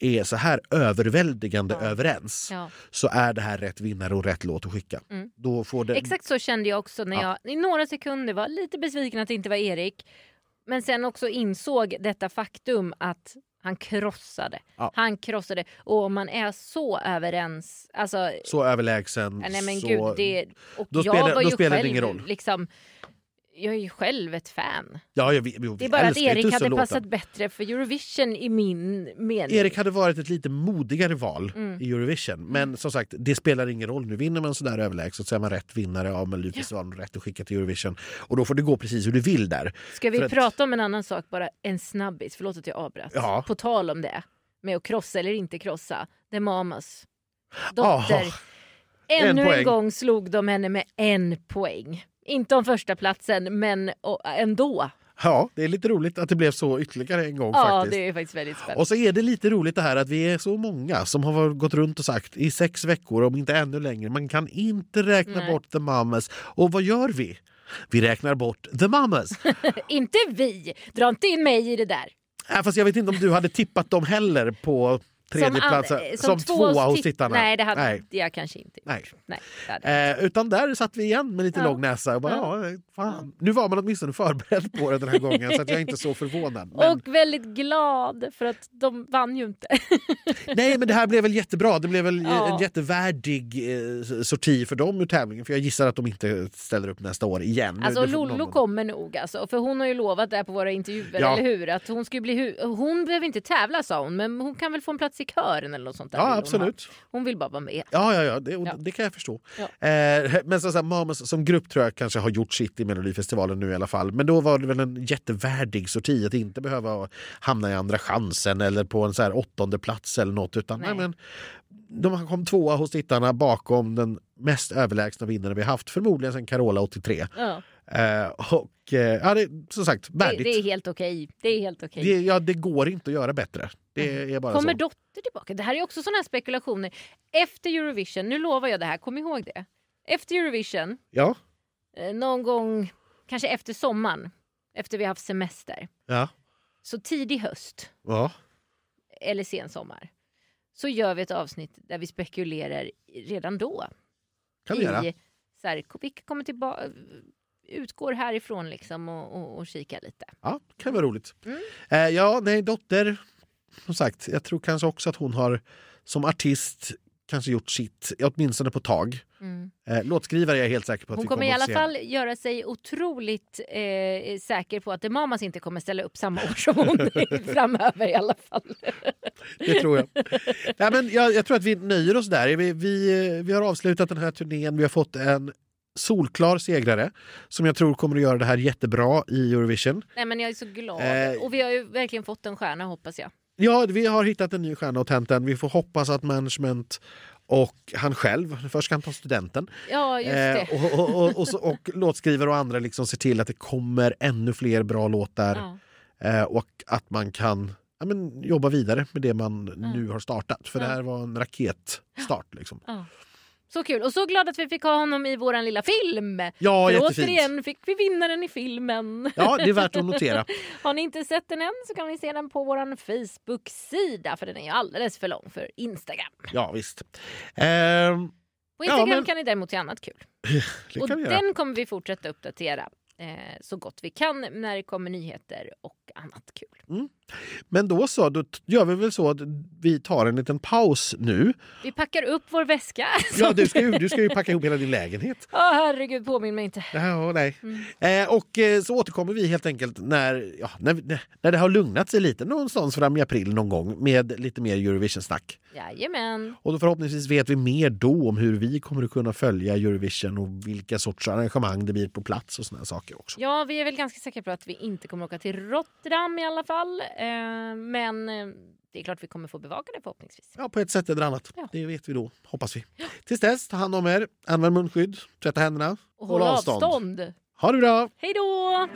är så här överväldigande Ja. överens Ja. så är det här rätt vinnare och rätt låt att skicka. Mm. Då får det... Exakt så kände jag också när Ja. jag i några sekunder var lite besviken att det inte var Erik. Men sen också insåg detta faktum att han krossade. Ja. Han krossade. Och om man är så överens. Alltså, Så överlägsen. nej men så... gud. Det, och då jag spelar- var ju spelar det själv ingen roll. liksom... Jag är ju själv ett fan. Ja, jag, vi Det är bara att Erik hade Tusse-låten. passat bättre för Eurovision i min mening. Erik hade varit ett lite modigare val Mm. i Eurovision. Men som sagt, det spelar ingen roll. Nu vinner man sådär överlägset så är man rätt vinnare av Melodifestivalen och rätt att skicka till Eurovision. Och då får det gå precis hur du vill där. Ska vi för att- prata om en annan sak bara? En snabbis. Förlåt att jag avbröt. Ja. På tal om det. Med att krossa eller inte krossa. The Mamas. Dotter. Aha. En Ännu en, poäng. gång slog de henne med en poäng. Inte om första platsen men ändå. Ja, det är lite roligt att det blev så ytterligare en gång Ja, faktiskt. det är faktiskt väldigt spännande. Och så är det lite roligt det här att vi är så många som har gått runt och sagt i sex veckor, om inte ännu längre, man kan inte räkna Nej. bort the mamas. Och vad gör vi? Vi räknar bort the mamas. inte vi! Dra inte in mig i det där. Äh, fast jag vet inte om du hade tippat dem heller på tredje an- plats eh, som, tvåa hos tit- tittarna. Nej, det hade Nej. jag kanske inte. Nej. Nej. Eh, utan där satt vi igen med lite Ja. lång näsa och bara, ja. fan. Nu var man åtminstone förberedd på det den här gången så att jag är inte så förvånad. Men, Och väldigt glad för att de vann ju inte. nej men det här blev väl jättebra. Det blev väl Ja. en jättevärdig eh, sorti för dem ur tävlingen för jag gissar att de inte ställer upp nästa år igen. Alltså Lollo någon- kommer nog alltså, för hon har ju lovat det på våra intervjuer, Ja. eller hur? Att hon skulle bli hu- hon behöver inte tävla sa hon, men hon kan väl få en plats plats i kören eller något sånt där. Ja, hon absolut. ha. Hon vill bara vara med. Ja, ja, ja, det, Ja. det kan jag förstå. Ja. Eh, men så, så här, Mamas som grupp tror jag kanske har gjort sitt i Melodifestivalen nu i alla fall. Men då var det väl en jättevärdig sorti att inte behöva hamna i andra chansen eller på en så här åttonde plats eller något. Utan, nej. Nej. men, de kom tvåa hos tittarna bakom den mest överlägsna vinnaren vi haft, förmodligen sen Carola 83. Ja. Eh, och eh, ja, det som sagt Det, värdigt. det är helt okej. Det är helt okej. Det, ja, det går inte att göra bättre. Det är bara Kommer så. Dotter tillbaka? Det här är också såna här spekulationer. Efter Eurovision, nu lovar jag det här, kom ihåg det. Efter Eurovision, Ja, eh, någon gång kanske efter sommaren, efter vi har haft semester, ja, så tidig höst ja. eller sen sommar, så gör vi ett avsnitt där vi spekulerar redan då. kan vi göra. I, så här, vilka kommer tillbaka, utgår härifrån liksom och, och, och kika lite. Ja, det kan vara roligt. Mm. Eh, ja, nej, Dotter, som sagt, jag tror kanske också att hon har som artist kanske gjort sitt, åtminstone på tag. Mm. Eh, låtskrivare är jag helt säker på att Hon vi kommer i alla fall göra sig otroligt eh, säker på att The Mamas inte kommer ställa upp samma år som hon framöver i alla fall. Det tror jag. Nej, men jag. Jag tror att vi nöjer oss där. Vi, vi, vi har avslutat den här turnén. Vi har fått en solklar segrare som jag tror kommer att göra det här jättebra i Eurovision. Nej men jag är så glad. Eh. Och vi har ju verkligen fått en stjärna hoppas jag. Ja, vi har hittat en ny stjärna och tänt den. Vi får hoppas att management och han själv, först ska han ta studenten, Ja just det. Eh, och, och, och, och, så, och låtskrivare och andra liksom ser till att det kommer ännu fler bra låtar Ja. eh, och att man kan ja, men, jobba vidare med det man nu har startat. För det Ja. här var en raketstart. Liksom. Ja. Så kul. Och så glad att vi fick ha honom i våran lilla film. Ja, För jättefint. återigen fick vi vinnaren i filmen. Ja, det är värt att notera. Har ni inte sett den än så kan ni se den på vår Facebook-sida för den är ju alldeles för lång för Instagram. Ja, visst. Ehm, På Ja, Instagram men- kan ni däremot se annat kul. Och vi göra. den kommer vi fortsätta uppdatera eh, så gott vi kan när det kommer nyheter och annat kul. Men då så, då gör vi väl så att vi tar en liten paus nu. Vi packar upp vår väska. Ja, du ska ju, du ska ju packa ihop hela din lägenhet. Åh herregud, påminn mig inte. Ja, nej. Mm. Eh, och eh, så återkommer vi helt enkelt när, ja, när, när det har lugnat sig lite någonstans fram i april någon gång med lite mer Eurovision-snack. Jajamän. Och då förhoppningsvis vet vi mer då om hur vi kommer att kunna följa Eurovision och vilka sorts arrangemang det blir på plats och såna saker också. Ja, vi är väl ganska säkra på att vi inte kommer åka till Rotterdam i alla fall. Eh, men eh, det är klart vi kommer få bevaka det förhoppningsvis. Ja, på ett sätt eller annat. Ja. Det vet vi då, hoppas vi. Tills dess, ta hand om er, använd munskydd, tvätta händerna, Och håll avstånd. Ha det bra! Hej då!